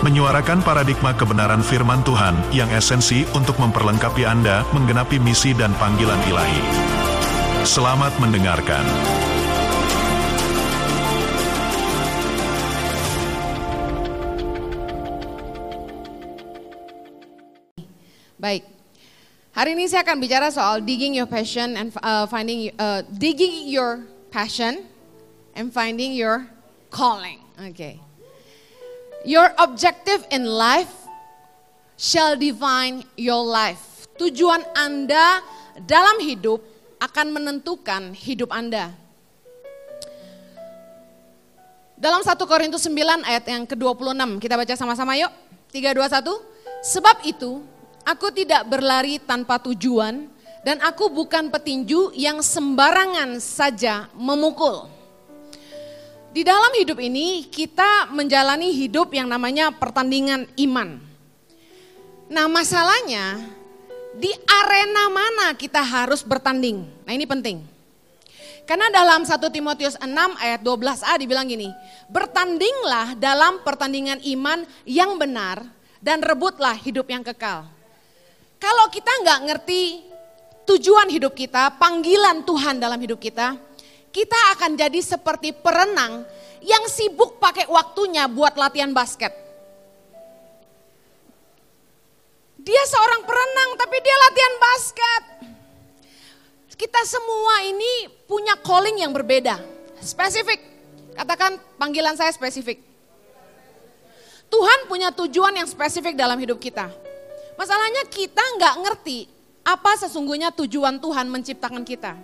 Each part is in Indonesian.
menyuarakan paradigma kebenaran firman Tuhan yang esensi untuk memperlengkapi Anda menggenapi misi dan panggilan ilahi. Selamat mendengarkan. Baik. Hari ini saya akan bicara soal digging your passion and uh, finding uh, digging your passion and finding your calling. Oke. Okay. Your objective in life shall define your life. Tujuan Anda dalam hidup akan menentukan hidup Anda. Dalam 1 Korintus 9 ayat yang ke-26, kita baca sama-sama yuk. 3, 2, 1. Sebab itu, aku tidak berlari tanpa tujuan dan aku bukan petinju yang sembarangan saja memukul. Di dalam hidup ini kita menjalani hidup yang namanya pertandingan iman. Nah masalahnya di arena mana kita harus bertanding. Nah ini penting. Karena dalam 1 Timotius 6 ayat 12a dibilang gini, bertandinglah dalam pertandingan iman yang benar dan rebutlah hidup yang kekal. Kalau kita nggak ngerti tujuan hidup kita, panggilan Tuhan dalam hidup kita, kita akan jadi seperti perenang yang sibuk pakai waktunya buat latihan basket. Dia seorang perenang tapi dia latihan basket. Kita semua ini punya calling yang berbeda, spesifik. Katakan panggilan saya spesifik. Tuhan punya tujuan yang spesifik dalam hidup kita. Masalahnya kita nggak ngerti apa sesungguhnya tujuan Tuhan menciptakan kita.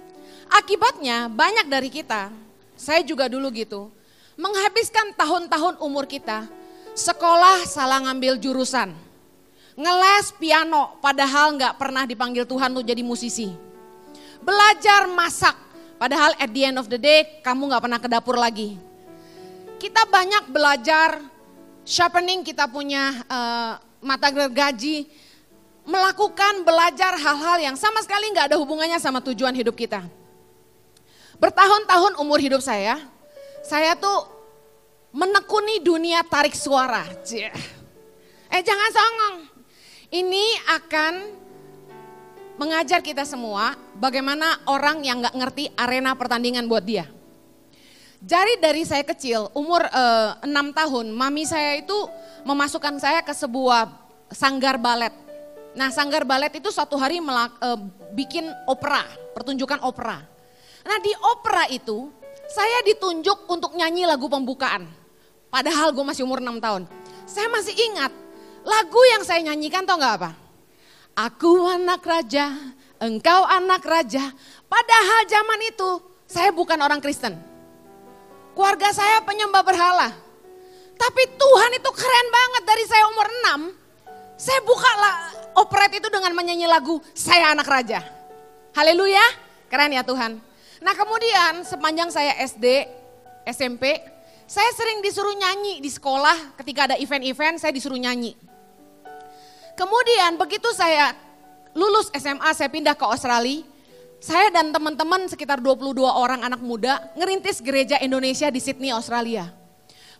Akibatnya banyak dari kita, saya juga dulu gitu, menghabiskan tahun-tahun umur kita, sekolah salah ngambil jurusan, ngeles piano padahal nggak pernah dipanggil Tuhan untuk jadi musisi. Belajar masak, padahal at the end of the day kamu nggak pernah ke dapur lagi. Kita banyak belajar sharpening kita punya uh, mata gergaji, melakukan belajar hal-hal yang sama sekali nggak ada hubungannya sama tujuan hidup kita. Bertahun-tahun umur hidup saya, saya tuh menekuni dunia tarik suara. Eh jangan songong. Ini akan mengajar kita semua bagaimana orang yang gak ngerti arena pertandingan buat dia. Jadi dari saya kecil, umur eh, 6 tahun, mami saya itu memasukkan saya ke sebuah sanggar balet. Nah sanggar balet itu suatu hari melak, uh, bikin opera, pertunjukan opera. Nah di opera itu saya ditunjuk untuk nyanyi lagu pembukaan. Padahal gue masih umur 6 tahun. Saya masih ingat lagu yang saya nyanyikan tau gak apa? Aku anak raja, engkau anak raja. Padahal zaman itu saya bukan orang Kristen. Keluarga saya penyembah berhala. Tapi Tuhan itu keren banget dari saya umur 6. Saya buka operet itu dengan menyanyi lagu Saya Anak Raja. Haleluya, keren ya Tuhan. Nah kemudian sepanjang saya SD, SMP, saya sering disuruh nyanyi di sekolah ketika ada event-event saya disuruh nyanyi. Kemudian begitu saya lulus SMA saya pindah ke Australia, saya dan teman-teman sekitar 22 orang anak muda ngerintis gereja Indonesia di Sydney, Australia.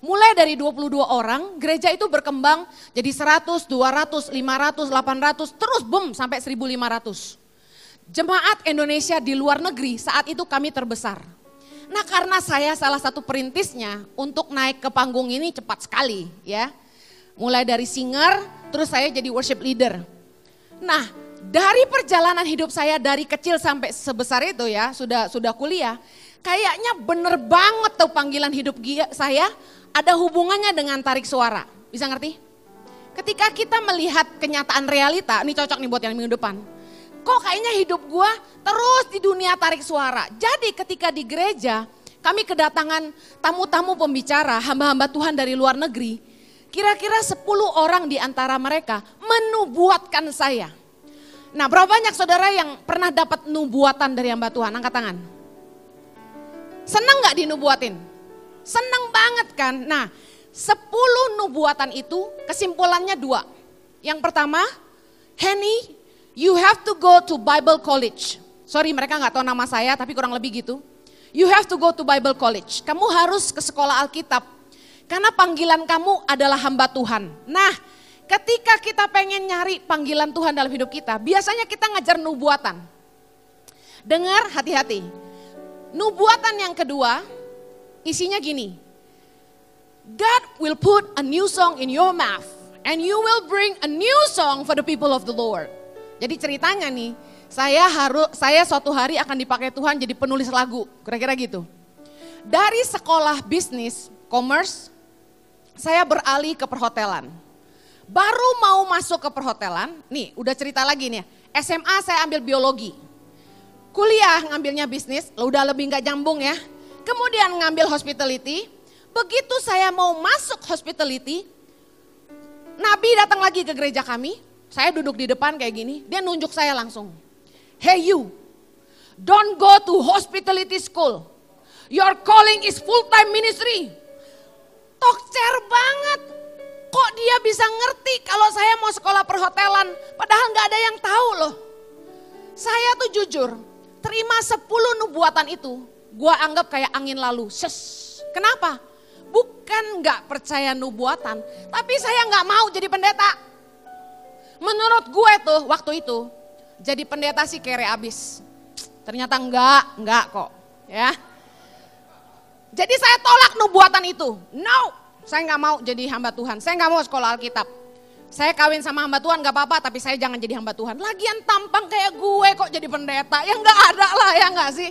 Mulai dari 22 orang, gereja itu berkembang jadi 100, 200, 500, 800, terus boom sampai 1500 jemaat Indonesia di luar negeri saat itu kami terbesar. Nah karena saya salah satu perintisnya untuk naik ke panggung ini cepat sekali ya. Mulai dari singer, terus saya jadi worship leader. Nah dari perjalanan hidup saya dari kecil sampai sebesar itu ya, sudah sudah kuliah, kayaknya bener banget tuh panggilan hidup saya ada hubungannya dengan tarik suara. Bisa ngerti? Ketika kita melihat kenyataan realita, ini cocok nih buat yang minggu depan kok kayaknya hidup gue terus di dunia tarik suara. Jadi ketika di gereja kami kedatangan tamu-tamu pembicara, hamba-hamba Tuhan dari luar negeri. Kira-kira 10 orang di antara mereka menubuatkan saya. Nah berapa banyak saudara yang pernah dapat nubuatan dari hamba Tuhan? Angkat tangan. Senang gak dinubuatin? Senang banget kan? Nah sepuluh nubuatan itu kesimpulannya dua. Yang pertama, Henny, you have to go to Bible College. Sorry mereka nggak tahu nama saya tapi kurang lebih gitu. You have to go to Bible College. Kamu harus ke sekolah Alkitab. Karena panggilan kamu adalah hamba Tuhan. Nah, ketika kita pengen nyari panggilan Tuhan dalam hidup kita, biasanya kita ngajar nubuatan. Dengar hati-hati. Nubuatan yang kedua, isinya gini. God will put a new song in your mouth and you will bring a new song for the people of the Lord. Jadi ceritanya nih, saya harus saya suatu hari akan dipakai Tuhan jadi penulis lagu, kira-kira gitu. Dari sekolah bisnis, commerce, saya beralih ke perhotelan. Baru mau masuk ke perhotelan, nih udah cerita lagi nih. SMA saya ambil biologi. Kuliah ngambilnya bisnis, udah lebih nggak nyambung ya. Kemudian ngambil hospitality. Begitu saya mau masuk hospitality, Nabi datang lagi ke gereja kami. Saya duduk di depan kayak gini, dia nunjuk saya langsung. Hey you, don't go to hospitality school. Your calling is full-time ministry. Tokcer banget. Kok dia bisa ngerti kalau saya mau sekolah perhotelan, padahal nggak ada yang tahu loh. Saya tuh jujur, terima 10 nubuatan itu, gua anggap kayak angin lalu. Ses. Kenapa? Bukan nggak percaya nubuatan, tapi saya nggak mau jadi pendeta. Menurut gue tuh waktu itu, jadi pendeta sih kere abis. Ternyata enggak, enggak kok. Ya. Jadi saya tolak nubuatan itu. No, saya nggak mau jadi hamba Tuhan. Saya nggak mau sekolah Alkitab. Saya kawin sama hamba Tuhan nggak apa-apa, tapi saya jangan jadi hamba Tuhan. Lagian tampang kayak gue kok jadi pendeta. Ya nggak ada lah ya nggak sih.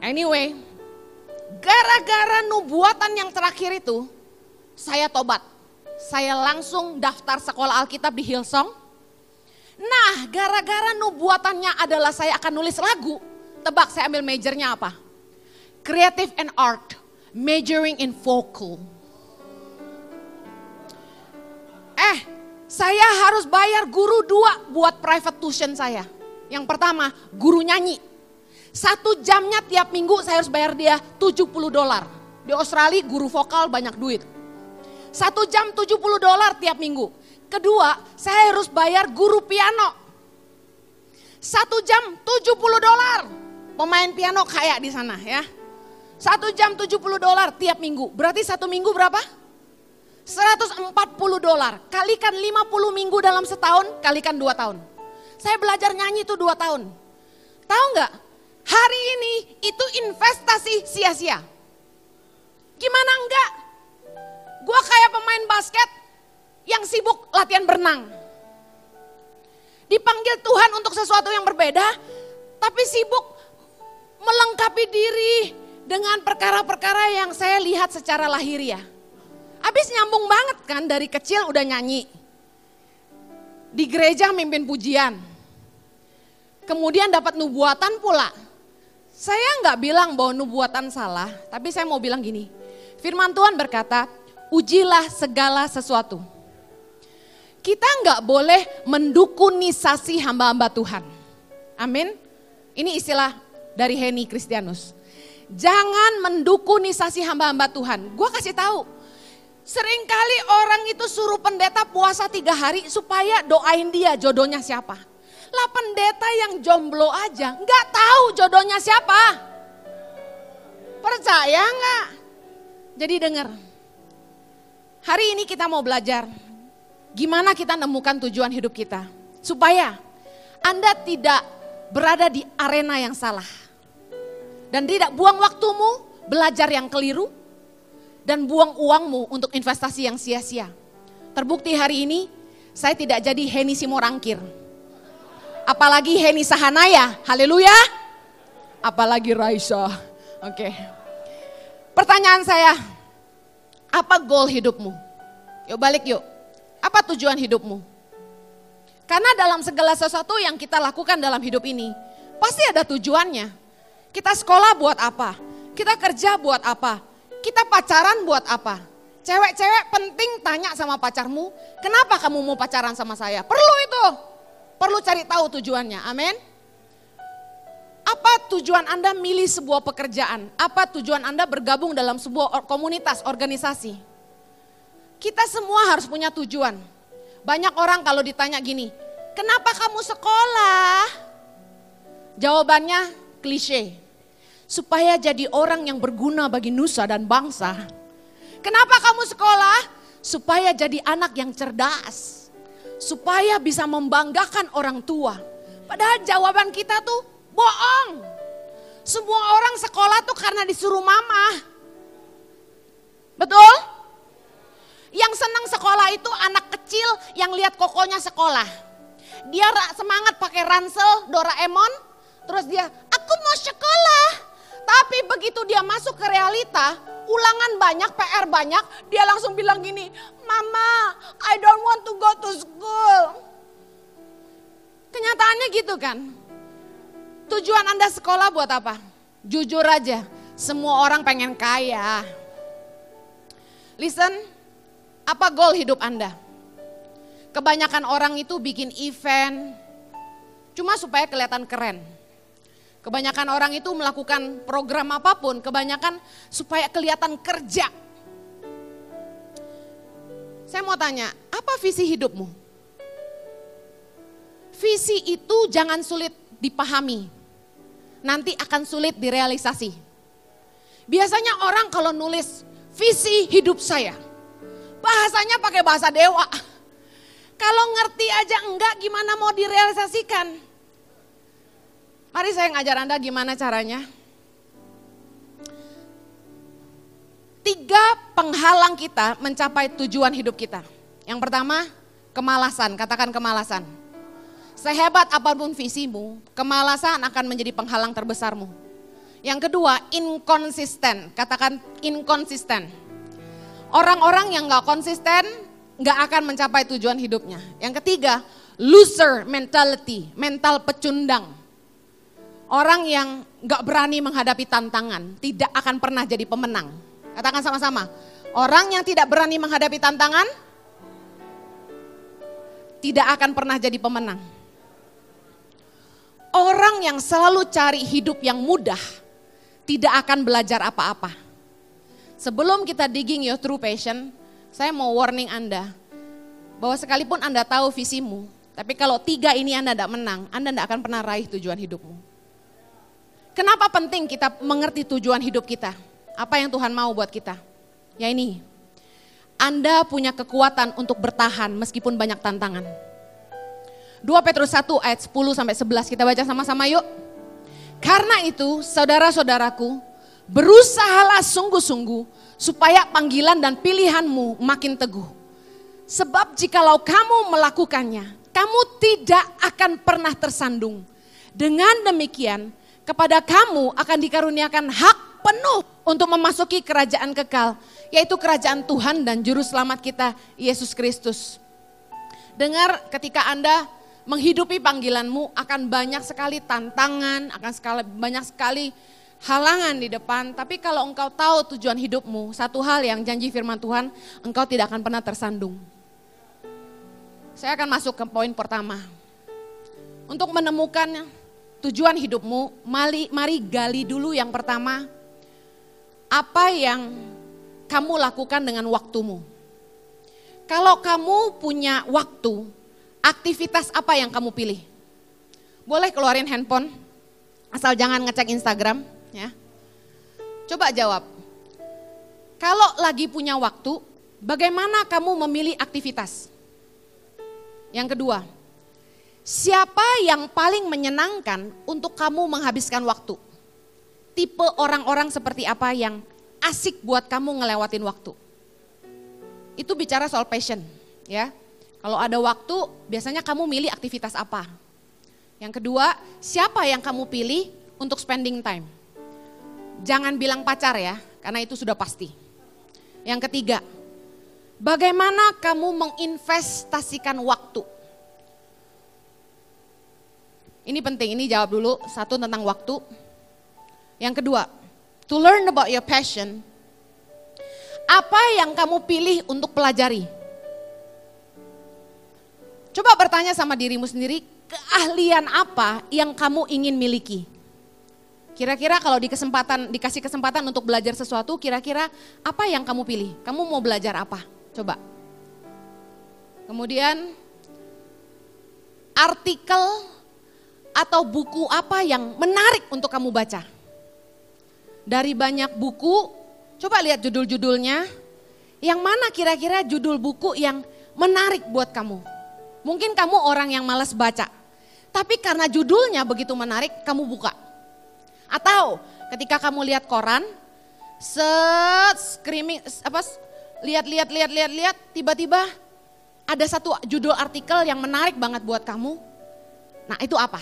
Anyway, gara-gara nubuatan yang terakhir itu, saya tobat. Saya langsung daftar sekolah Alkitab di Hillsong Nah, gara-gara nubuatannya adalah saya akan nulis lagu. Tebak saya ambil majornya apa? Creative and Art, majoring in vocal. Eh, saya harus bayar guru dua buat private tuition saya. Yang pertama, guru nyanyi. Satu jamnya tiap minggu saya harus bayar dia 70 dolar. Di Australia guru vokal banyak duit. Satu jam 70 dolar tiap minggu. Kedua, saya harus bayar guru piano. Satu jam 70 dolar. Pemain piano kaya di sana ya. Satu jam 70 dolar tiap minggu. Berarti satu minggu berapa? 140 dolar. Kalikan 50 minggu dalam setahun, kalikan dua tahun. Saya belajar nyanyi itu dua tahun. Tahu nggak? Hari ini itu investasi sia-sia. Gimana enggak? Gua kayak pemain basket, yang sibuk latihan berenang. Dipanggil Tuhan untuk sesuatu yang berbeda, tapi sibuk melengkapi diri dengan perkara-perkara yang saya lihat secara lahiriah. Habis nyambung banget kan dari kecil udah nyanyi. Di gereja mimpin pujian. Kemudian dapat nubuatan pula. Saya nggak bilang bahwa nubuatan salah, tapi saya mau bilang gini. Firman Tuhan berkata, ujilah segala sesuatu kita nggak boleh mendukunisasi hamba-hamba Tuhan. Amin. Ini istilah dari Heni Kristianus. Jangan mendukunisasi hamba-hamba Tuhan. Gue kasih tahu, sering kali orang itu suruh pendeta puasa tiga hari supaya doain dia jodohnya siapa. Lah pendeta yang jomblo aja nggak tahu jodohnya siapa. Percaya nggak? Jadi dengar. Hari ini kita mau belajar Gimana kita nemukan tujuan hidup kita? Supaya Anda tidak berada di arena yang salah. Dan tidak buang waktumu belajar yang keliru. Dan buang uangmu untuk investasi yang sia-sia. Terbukti hari ini saya tidak jadi Heni Simorangkir. Apalagi Heni Sahanaya, haleluya. Apalagi Raisa, oke. Okay. Pertanyaan saya, apa goal hidupmu? Yuk balik yuk. Apa tujuan hidupmu? Karena dalam segala sesuatu yang kita lakukan dalam hidup ini, pasti ada tujuannya. Kita sekolah buat apa? Kita kerja buat apa? Kita pacaran buat apa? Cewek-cewek penting tanya sama pacarmu, kenapa kamu mau pacaran sama saya? Perlu itu. perlu cari tahu tujuannya. Amin. Tujuan Anda milih sebuah pekerjaan? Apa tujuan Anda bergabung dalam sebuah komunitas, organisasi? Kita semua harus punya tujuan. Banyak orang kalau ditanya gini, kenapa kamu sekolah? Jawabannya klise. Supaya jadi orang yang berguna bagi nusa dan bangsa. Kenapa kamu sekolah? Supaya jadi anak yang cerdas. Supaya bisa membanggakan orang tua. Padahal jawaban kita tuh Bohong. Semua orang sekolah tuh karena disuruh mama. Betul? Yang senang sekolah itu anak kecil yang lihat kokonya sekolah. Dia semangat pakai ransel Doraemon, terus dia, aku mau sekolah. Tapi begitu dia masuk ke realita, ulangan banyak, PR banyak, dia langsung bilang gini, Mama, I don't want to go to school. Kenyataannya gitu kan. Tujuan Anda sekolah buat apa? Jujur aja, semua orang pengen kaya. Listen, apa goal hidup Anda? Kebanyakan orang itu bikin event cuma supaya kelihatan keren. Kebanyakan orang itu melakukan program apa pun, kebanyakan supaya kelihatan kerja. Saya mau tanya, apa visi hidupmu? Visi itu jangan sulit dipahami, nanti akan sulit direalisasi. Biasanya orang kalau nulis visi hidup saya, bahasanya pakai bahasa dewa. Kalau ngerti aja enggak gimana mau direalisasikan. Mari saya ngajar Anda gimana caranya. Tiga penghalang kita mencapai tujuan hidup kita. Yang pertama, kemalasan, katakan kemalasan. Sehebat apa pun visimu, kemalasan akan menjadi penghalang terbesarmu. Yang kedua, inkonsisten. Katakan inkonsisten. Orang-orang yang gak konsisten gak akan mencapai tujuan hidupnya. Yang ketiga, loser mentality, mental pecundang. Orang yang gak berani menghadapi tantangan, tidak akan pernah jadi pemenang. Katakan sama-sama, orang yang tidak berani menghadapi tantangan, tidak akan pernah jadi pemenang. Orang yang selalu cari hidup yang mudah tidak akan belajar apa-apa. Sebelum kita digging your true passion, saya mau warning Anda bahwa sekalipun Anda tahu visimu, tapi kalau tiga ini Anda tidak menang, Anda tidak akan pernah raih tujuan hidupmu. Kenapa penting kita mengerti tujuan hidup kita? Apa yang Tuhan mau buat kita? Ya ini, Anda punya kekuatan untuk bertahan meskipun banyak tantangan. 2 Petrus 1 ayat 10 sampai 11 kita baca sama-sama yuk. Karena itu saudara-saudaraku berusahalah sungguh-sungguh supaya panggilan dan pilihanmu makin teguh. Sebab jikalau kamu melakukannya, kamu tidak akan pernah tersandung. Dengan demikian, kepada kamu akan dikaruniakan hak penuh untuk memasuki kerajaan kekal, yaitu kerajaan Tuhan dan juru selamat kita, Yesus Kristus. Dengar ketika Anda menghidupi panggilanmu akan banyak sekali tantangan, akan sekali, banyak sekali halangan di depan. Tapi kalau engkau tahu tujuan hidupmu, satu hal yang janji firman Tuhan, engkau tidak akan pernah tersandung. Saya akan masuk ke poin pertama. Untuk menemukan tujuan hidupmu, mari, mari gali dulu yang pertama, apa yang kamu lakukan dengan waktumu. Kalau kamu punya waktu, Aktivitas apa yang kamu pilih? Boleh keluarin handphone, asal jangan ngecek Instagram ya. Coba jawab. Kalau lagi punya waktu, bagaimana kamu memilih aktivitas? Yang kedua, siapa yang paling menyenangkan untuk kamu menghabiskan waktu? Tipe orang-orang seperti apa yang asik buat kamu ngelewatin waktu? Itu bicara soal passion, ya. Kalau ada waktu, biasanya kamu milih aktivitas apa? Yang kedua, siapa yang kamu pilih untuk spending time? Jangan bilang pacar ya, karena itu sudah pasti. Yang ketiga, bagaimana kamu menginvestasikan waktu? Ini penting, ini jawab dulu. Satu tentang waktu. Yang kedua, to learn about your passion. Apa yang kamu pilih untuk pelajari? Coba bertanya sama dirimu sendiri, keahlian apa yang kamu ingin miliki? Kira-kira kalau di kesempatan dikasih kesempatan untuk belajar sesuatu, kira-kira apa yang kamu pilih? Kamu mau belajar apa? Coba. Kemudian artikel atau buku apa yang menarik untuk kamu baca? Dari banyak buku, coba lihat judul-judulnya. Yang mana kira-kira judul buku yang menarik buat kamu? Mungkin kamu orang yang malas baca. Tapi karena judulnya begitu menarik, kamu buka atau ketika kamu lihat koran, set screaming apa lihat-lihat lihat-lihat lihat tiba-tiba ada satu judul artikel yang menarik banget buat kamu. Nah, itu apa?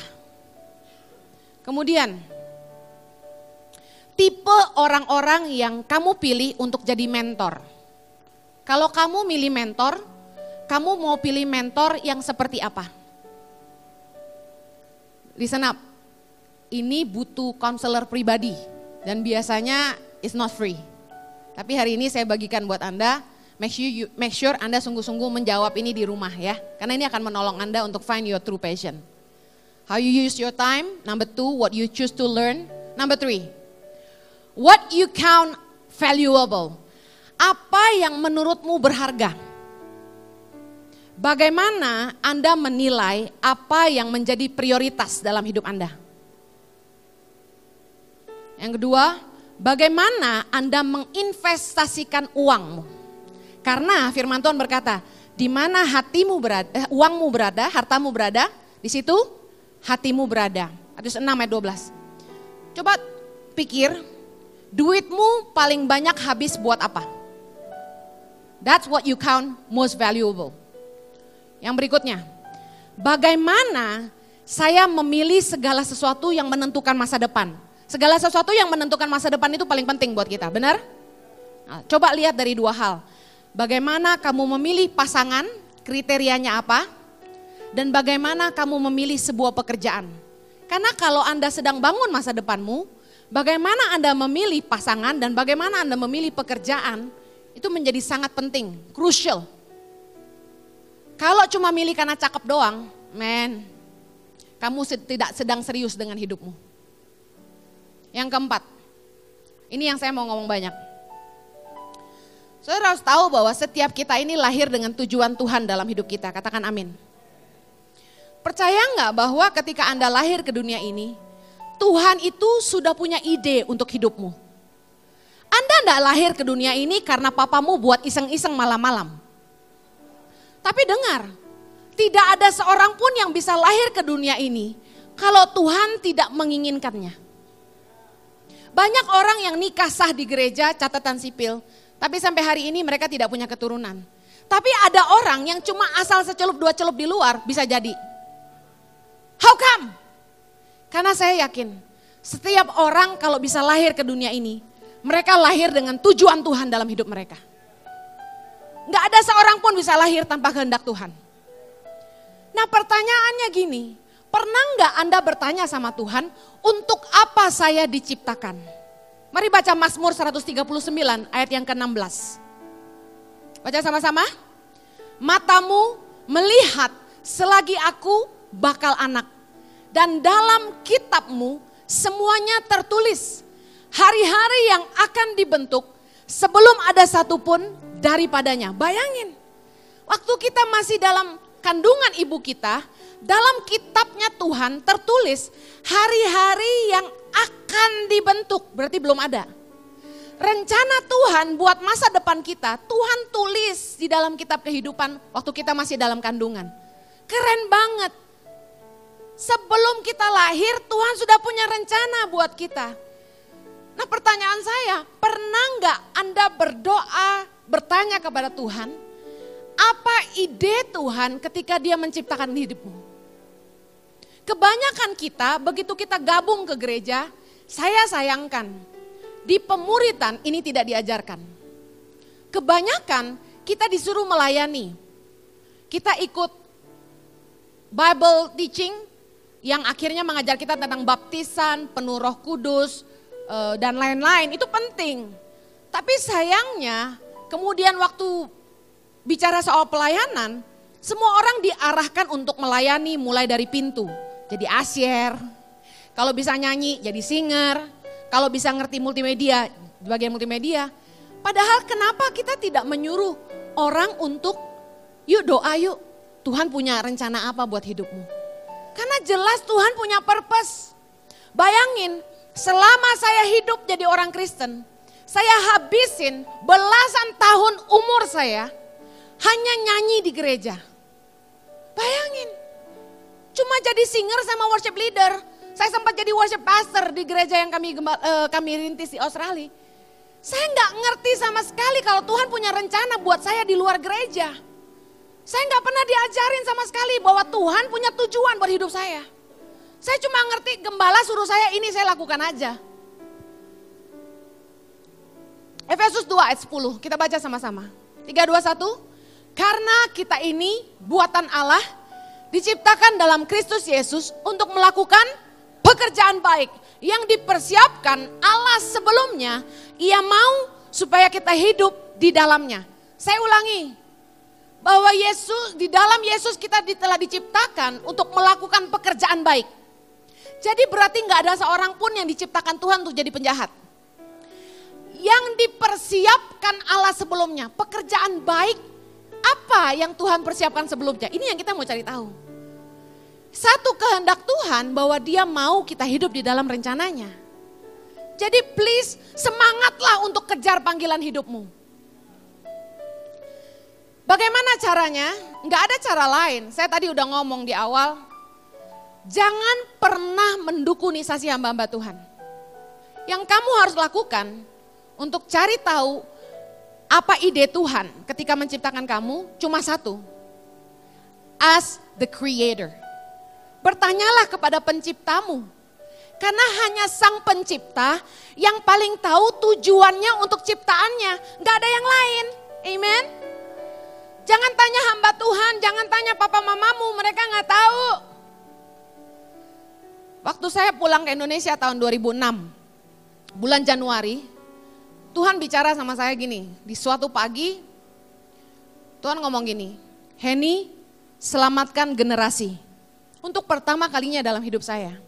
Kemudian tipe orang-orang yang kamu pilih untuk jadi mentor. Kalau kamu milih mentor, kamu mau pilih mentor yang seperti apa? Listen up ini butuh konselor pribadi dan biasanya it's not free. Tapi hari ini saya bagikan buat Anda, make sure, you, make sure Anda sungguh-sungguh menjawab ini di rumah ya. Karena ini akan menolong Anda untuk find your true passion. How you use your time, number two, what you choose to learn. Number three, what you count valuable. Apa yang menurutmu berharga? Bagaimana Anda menilai apa yang menjadi prioritas dalam hidup Anda? Yang kedua, bagaimana Anda menginvestasikan uangmu. Karena firman Tuhan berkata, di mana hatimu berada, eh, uangmu berada, hartamu berada, di situ hatimu berada. Atus 6 ayat 12. Coba pikir, duitmu paling banyak habis buat apa? That's what you count most valuable. Yang berikutnya, bagaimana saya memilih segala sesuatu yang menentukan masa depan? Segala sesuatu yang menentukan masa depan itu paling penting buat kita, benar? Nah, coba lihat dari dua hal. Bagaimana kamu memilih pasangan, kriterianya apa? Dan bagaimana kamu memilih sebuah pekerjaan. Karena kalau Anda sedang bangun masa depanmu, bagaimana Anda memilih pasangan dan bagaimana Anda memilih pekerjaan, itu menjadi sangat penting, crucial. Kalau cuma milih karena cakep doang, men, kamu tidak sedang serius dengan hidupmu. Yang keempat, ini yang saya mau ngomong banyak. Saudara harus tahu bahwa setiap kita ini lahir dengan tujuan Tuhan dalam hidup kita. Katakan amin. Percaya nggak bahwa ketika Anda lahir ke dunia ini, Tuhan itu sudah punya ide untuk hidupmu. Anda tidak lahir ke dunia ini karena papamu buat iseng-iseng malam-malam. Tapi dengar, tidak ada seorang pun yang bisa lahir ke dunia ini kalau Tuhan tidak menginginkannya. Banyak orang yang nikah sah di gereja catatan sipil, tapi sampai hari ini mereka tidak punya keturunan. Tapi ada orang yang cuma asal secelup dua celup di luar bisa jadi. How come? Karena saya yakin setiap orang kalau bisa lahir ke dunia ini, mereka lahir dengan tujuan Tuhan dalam hidup mereka. Gak ada seorang pun bisa lahir tanpa kehendak Tuhan. Nah pertanyaannya gini, Pernah nggak Anda bertanya sama Tuhan, untuk apa saya diciptakan? Mari baca Mazmur 139 ayat yang ke-16. Baca sama-sama. Matamu melihat selagi aku bakal anak. Dan dalam kitabmu semuanya tertulis. Hari-hari yang akan dibentuk sebelum ada satupun daripadanya. Bayangin, waktu kita masih dalam kandungan ibu kita, dalam kitabnya Tuhan tertulis hari-hari yang akan dibentuk, berarti belum ada. Rencana Tuhan buat masa depan kita, Tuhan tulis di dalam kitab kehidupan waktu kita masih dalam kandungan. Keren banget. Sebelum kita lahir, Tuhan sudah punya rencana buat kita. Nah pertanyaan saya, pernah nggak Anda berdoa, bertanya kepada Tuhan, apa ide Tuhan ketika dia menciptakan hidupmu? Kebanyakan kita begitu kita gabung ke gereja, saya sayangkan di pemuritan ini tidak diajarkan. Kebanyakan kita disuruh melayani. Kita ikut Bible teaching yang akhirnya mengajar kita tentang baptisan, penuh roh kudus, eh, dan lain-lain. Itu penting. Tapi sayangnya kemudian waktu bicara soal pelayanan, Semua orang diarahkan untuk melayani mulai dari pintu. Jadi asyer, kalau bisa nyanyi jadi singer, kalau bisa ngerti multimedia, di bagian multimedia. Padahal kenapa kita tidak menyuruh orang untuk yuk doa yuk. Tuhan punya rencana apa buat hidupmu? Karena jelas Tuhan punya purpose. Bayangin, selama saya hidup jadi orang Kristen, saya habisin belasan tahun umur saya hanya nyanyi di gereja. Bayangin, cuma jadi singer sama worship leader. Saya sempat jadi worship pastor di gereja yang kami uh, kami rintis di Australia. Saya nggak ngerti sama sekali kalau Tuhan punya rencana buat saya di luar gereja. Saya nggak pernah diajarin sama sekali bahwa Tuhan punya tujuan buat hidup saya. Saya cuma ngerti gembala suruh saya ini saya lakukan aja. Efesus 2 ayat 10, kita baca sama-sama. 3, 2, 1. Karena kita ini buatan Allah diciptakan dalam Kristus Yesus untuk melakukan pekerjaan baik yang dipersiapkan Allah sebelumnya. Ia mau supaya kita hidup di dalamnya. Saya ulangi, bahwa Yesus di dalam Yesus kita telah diciptakan untuk melakukan pekerjaan baik. Jadi berarti nggak ada seorang pun yang diciptakan Tuhan untuk jadi penjahat. Yang dipersiapkan Allah sebelumnya, pekerjaan baik apa yang Tuhan persiapkan sebelumnya? Ini yang kita mau cari tahu. Satu kehendak Tuhan bahwa dia mau kita hidup di dalam rencananya. Jadi please semangatlah untuk kejar panggilan hidupmu. Bagaimana caranya? Enggak ada cara lain. Saya tadi udah ngomong di awal. Jangan pernah mendukunisasi hamba-hamba Tuhan. Yang kamu harus lakukan untuk cari tahu apa ide Tuhan ketika menciptakan kamu? Cuma satu. As the creator. Bertanyalah kepada penciptamu. Karena hanya sang pencipta yang paling tahu tujuannya untuk ciptaannya. Gak ada yang lain. Amen. Jangan tanya hamba Tuhan, jangan tanya papa mamamu, mereka gak tahu. Waktu saya pulang ke Indonesia tahun 2006, bulan Januari, Tuhan bicara sama saya gini, di suatu pagi Tuhan ngomong gini, Henny selamatkan generasi. Untuk pertama kalinya dalam hidup saya.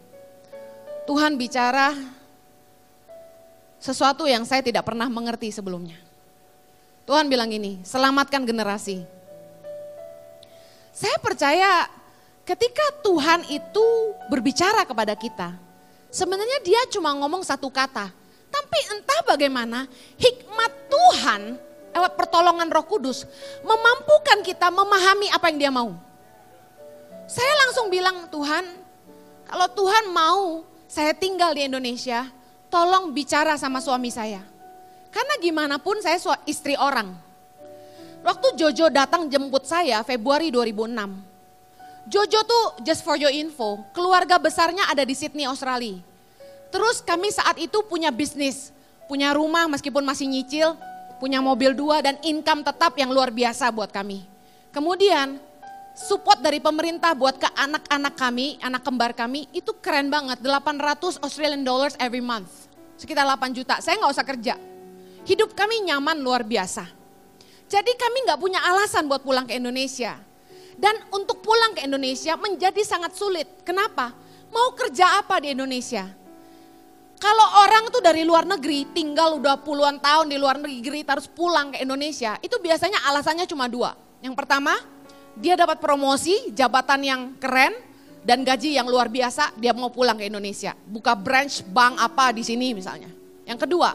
Tuhan bicara sesuatu yang saya tidak pernah mengerti sebelumnya. Tuhan bilang gini, selamatkan generasi. Saya percaya ketika Tuhan itu berbicara kepada kita, sebenarnya dia cuma ngomong satu kata, tapi entah bagaimana hikmat Tuhan lewat pertolongan roh kudus memampukan kita memahami apa yang dia mau. Saya langsung bilang Tuhan kalau Tuhan mau saya tinggal di Indonesia tolong bicara sama suami saya. Karena gimana pun saya istri orang. Waktu Jojo datang jemput saya Februari 2006. Jojo tuh just for your info, keluarga besarnya ada di Sydney, Australia. Terus kami saat itu punya bisnis, punya rumah meskipun masih nyicil, punya mobil dua dan income tetap yang luar biasa buat kami. Kemudian support dari pemerintah buat ke anak-anak kami, anak kembar kami itu keren banget, 800 Australian dollars every month. Sekitar 8 juta, saya nggak usah kerja. Hidup kami nyaman luar biasa. Jadi kami nggak punya alasan buat pulang ke Indonesia. Dan untuk pulang ke Indonesia menjadi sangat sulit. Kenapa? Mau kerja apa di Indonesia? Kalau orang tuh dari luar negeri tinggal udah puluhan tahun di luar negeri terus pulang ke Indonesia, itu biasanya alasannya cuma dua. Yang pertama, dia dapat promosi, jabatan yang keren, dan gaji yang luar biasa, dia mau pulang ke Indonesia. Buka branch bank apa di sini misalnya. Yang kedua,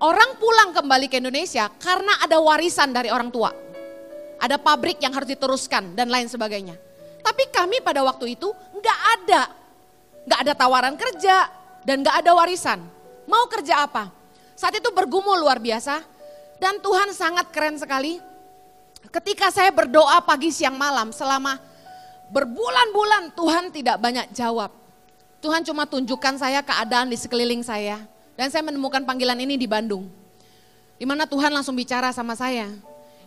orang pulang kembali ke Indonesia karena ada warisan dari orang tua. Ada pabrik yang harus diteruskan dan lain sebagainya. Tapi kami pada waktu itu nggak ada, nggak ada tawaran kerja, dan gak ada warisan. Mau kerja apa? Saat itu bergumul luar biasa dan Tuhan sangat keren sekali. Ketika saya berdoa pagi siang malam selama berbulan-bulan Tuhan tidak banyak jawab. Tuhan cuma tunjukkan saya keadaan di sekeliling saya. Dan saya menemukan panggilan ini di Bandung. Di mana Tuhan langsung bicara sama saya.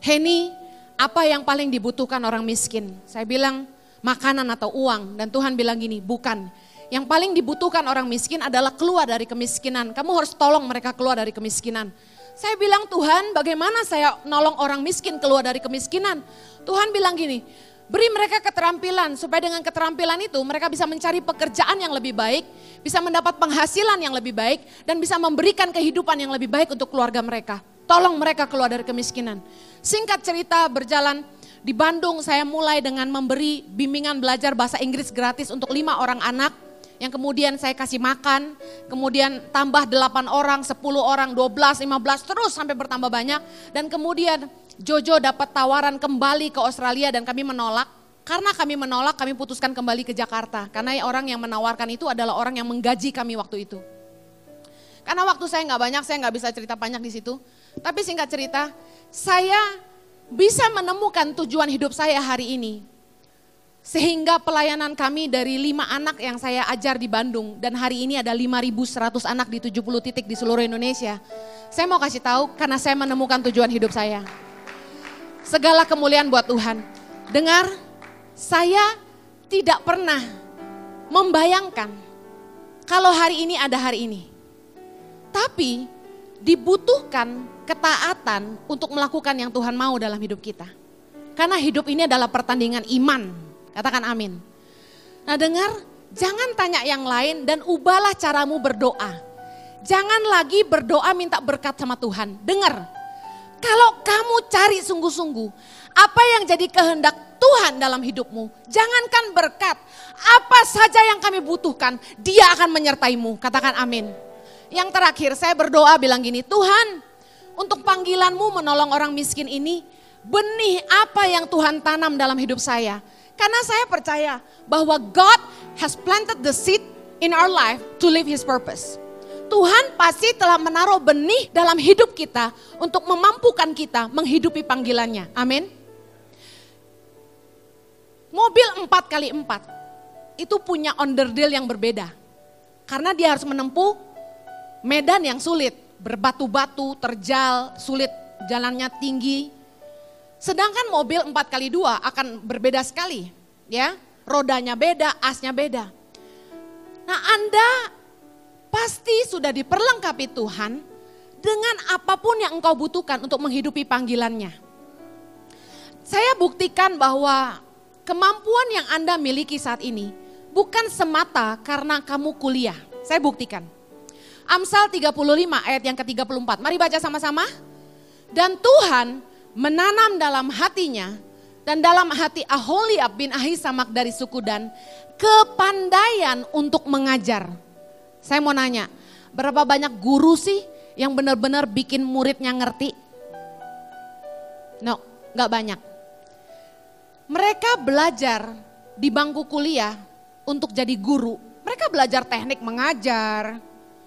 Heni, apa yang paling dibutuhkan orang miskin? Saya bilang makanan atau uang. Dan Tuhan bilang gini, bukan yang paling dibutuhkan orang miskin adalah keluar dari kemiskinan. Kamu harus tolong mereka keluar dari kemiskinan. Saya bilang Tuhan bagaimana saya nolong orang miskin keluar dari kemiskinan. Tuhan bilang gini, beri mereka keterampilan supaya dengan keterampilan itu mereka bisa mencari pekerjaan yang lebih baik, bisa mendapat penghasilan yang lebih baik dan bisa memberikan kehidupan yang lebih baik untuk keluarga mereka. Tolong mereka keluar dari kemiskinan. Singkat cerita berjalan di Bandung saya mulai dengan memberi bimbingan belajar bahasa Inggris gratis untuk lima orang anak yang kemudian saya kasih makan, kemudian tambah 8 orang, 10 orang, 12, 15, terus sampai bertambah banyak. Dan kemudian Jojo dapat tawaran kembali ke Australia dan kami menolak. Karena kami menolak, kami putuskan kembali ke Jakarta. Karena orang yang menawarkan itu adalah orang yang menggaji kami waktu itu. Karena waktu saya nggak banyak, saya nggak bisa cerita banyak di situ. Tapi singkat cerita, saya bisa menemukan tujuan hidup saya hari ini sehingga pelayanan kami dari lima anak yang saya ajar di Bandung dan hari ini ada 5.100 anak di 70 titik di seluruh Indonesia. Saya mau kasih tahu karena saya menemukan tujuan hidup saya. Segala kemuliaan buat Tuhan. Dengar, saya tidak pernah membayangkan kalau hari ini ada hari ini. Tapi dibutuhkan ketaatan untuk melakukan yang Tuhan mau dalam hidup kita. Karena hidup ini adalah pertandingan iman Katakan amin. Nah dengar, jangan tanya yang lain dan ubahlah caramu berdoa. Jangan lagi berdoa minta berkat sama Tuhan. Dengar, kalau kamu cari sungguh-sungguh, apa yang jadi kehendak Tuhan dalam hidupmu, jangankan berkat, apa saja yang kami butuhkan, dia akan menyertaimu. Katakan amin. Yang terakhir saya berdoa bilang gini, Tuhan untuk panggilanmu menolong orang miskin ini, benih apa yang Tuhan tanam dalam hidup saya, karena saya percaya bahwa God has planted the seed in our life to live his purpose. Tuhan pasti telah menaruh benih dalam hidup kita untuk memampukan kita menghidupi panggilannya. Amin. Mobil 4 kali 4 itu punya onderdil yang berbeda. Karena dia harus menempuh medan yang sulit, berbatu-batu, terjal, sulit, jalannya tinggi, Sedangkan mobil 4 kali 2 akan berbeda sekali. ya Rodanya beda, asnya beda. Nah Anda pasti sudah diperlengkapi Tuhan dengan apa pun yang engkau butuhkan untuk menghidupi panggilannya. Saya buktikan bahwa kemampuan yang Anda miliki saat ini bukan semata karena kamu kuliah. Saya buktikan. Amsal 35 ayat yang ke-34. Mari baca sama-sama. Dan Tuhan menanam dalam hatinya dan dalam hati Aholiab bin Ahisamak dari suku Dan kepandaian untuk mengajar. Saya mau nanya, berapa banyak guru sih yang benar-benar bikin muridnya ngerti? No, nggak banyak. Mereka belajar di bangku kuliah untuk jadi guru. Mereka belajar teknik mengajar,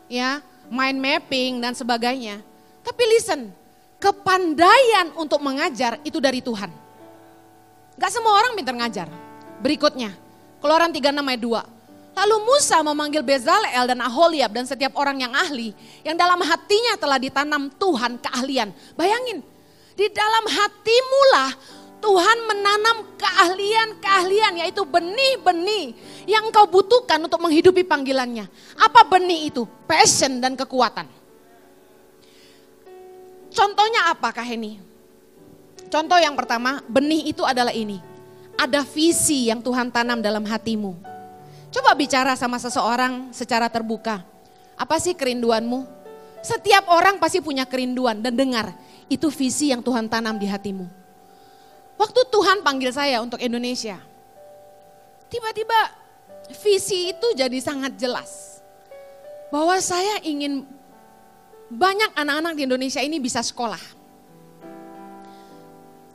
ya, mind mapping dan sebagainya. Tapi listen, kepandaian untuk mengajar itu dari Tuhan. Gak semua orang pintar ngajar. Berikutnya, keluaran 36 ayat 2. Lalu Musa memanggil Bezalel dan Aholiab dan setiap orang yang ahli. Yang dalam hatinya telah ditanam Tuhan keahlian. Bayangin, di dalam hatimu lah Tuhan menanam keahlian-keahlian yaitu benih-benih yang engkau butuhkan untuk menghidupi panggilannya. Apa benih itu? Passion dan kekuatan. Contohnya apakah ini? Contoh yang pertama, benih itu adalah ini. Ada visi yang Tuhan tanam dalam hatimu. Coba bicara sama seseorang secara terbuka. Apa sih kerinduanmu? Setiap orang pasti punya kerinduan dan dengar, itu visi yang Tuhan tanam di hatimu. Waktu Tuhan panggil saya untuk Indonesia, tiba-tiba visi itu jadi sangat jelas. Bahwa saya ingin banyak anak-anak di Indonesia ini bisa sekolah.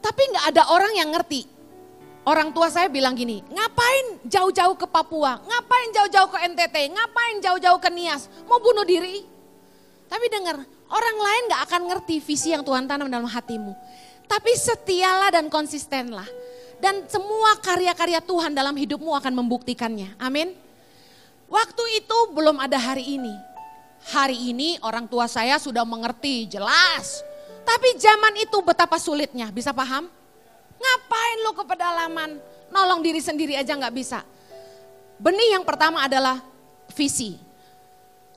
Tapi nggak ada orang yang ngerti. Orang tua saya bilang gini, ngapain jauh-jauh ke Papua, ngapain jauh-jauh ke NTT, ngapain jauh-jauh ke Nias, mau bunuh diri. Tapi dengar, orang lain gak akan ngerti visi yang Tuhan tanam dalam hatimu. Tapi setialah dan konsistenlah. Dan semua karya-karya Tuhan dalam hidupmu akan membuktikannya. Amin. Waktu itu belum ada hari ini. Hari ini orang tua saya sudah mengerti jelas. Tapi zaman itu betapa sulitnya, bisa paham? Ngapain lo ke pedalaman? Nolong diri sendiri aja nggak bisa. Benih yang pertama adalah visi.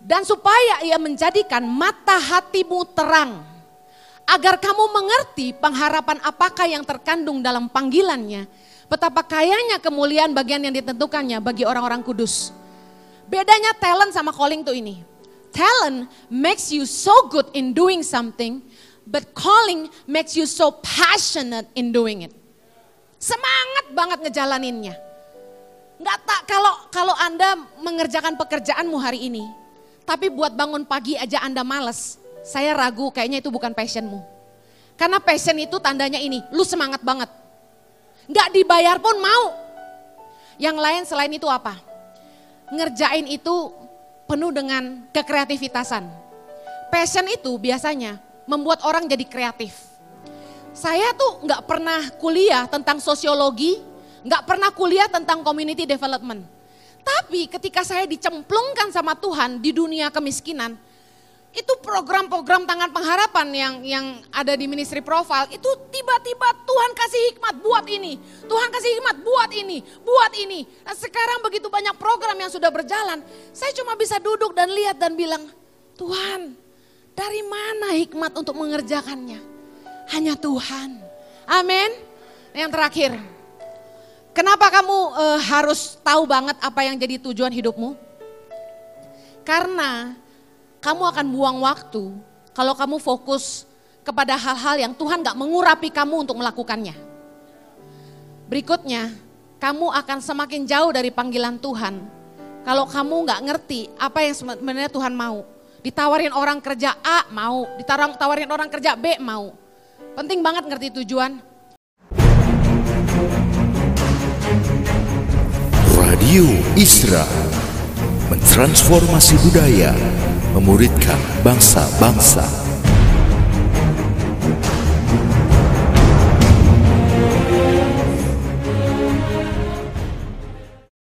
Dan supaya ia menjadikan mata hatimu terang. agar kamu mengerti pengharapan apakah yang terkandung dalam panggilannya, betapa kayanya kemuliaan bagian yang ditentukannya bagi orang-orang kudus. Bedanya talent sama calling tuh ini. Talent makes you so good in doing something, but calling makes you so passionate in doing it. Semangat banget ngejalaninnya. Nggak tak kalau kalau Anda mengerjakan pekerjaanmu hari ini, tapi buat bangun pagi aja Anda males, saya ragu kayaknya itu bukan passionmu. Karena passion itu tandanya ini, lu semangat banget. Nggak dibayar pun mau. Yang lain selain itu apa? Ngerjain itu penuh dengan kekreativitasan. Passion itu biasanya membuat orang jadi kreatif. Saya tuh nggak pernah kuliah tentang sosiologi, nggak pernah kuliah tentang community development. Tapi ketika saya dicemplungkan sama Tuhan di dunia kemiskinan, itu program-program tangan pengharapan yang yang ada di ministry profile itu tiba-tiba Tuhan kasih hikmat buat ini, Tuhan kasih hikmat buat ini, buat ini. Nah, sekarang begitu banyak program yang sudah berjalan, saya cuma bisa duduk dan lihat dan bilang, Tuhan, dari mana hikmat untuk mengerjakannya? Hanya Tuhan. Amin. Yang terakhir, kenapa kamu uh, harus tahu banget apa yang jadi tujuan hidupmu? Karena kamu akan buang waktu kalau kamu fokus kepada hal-hal yang Tuhan gak mengurapi kamu untuk melakukannya. Berikutnya, kamu akan semakin jauh dari panggilan Tuhan. Kalau kamu gak ngerti apa yang sebenarnya Tuhan mau. Ditawarin orang kerja A mau, ditawarin orang kerja B mau. Penting banget ngerti tujuan. Radio Isra mentransformasi budaya memuridkan bangsa-bangsa.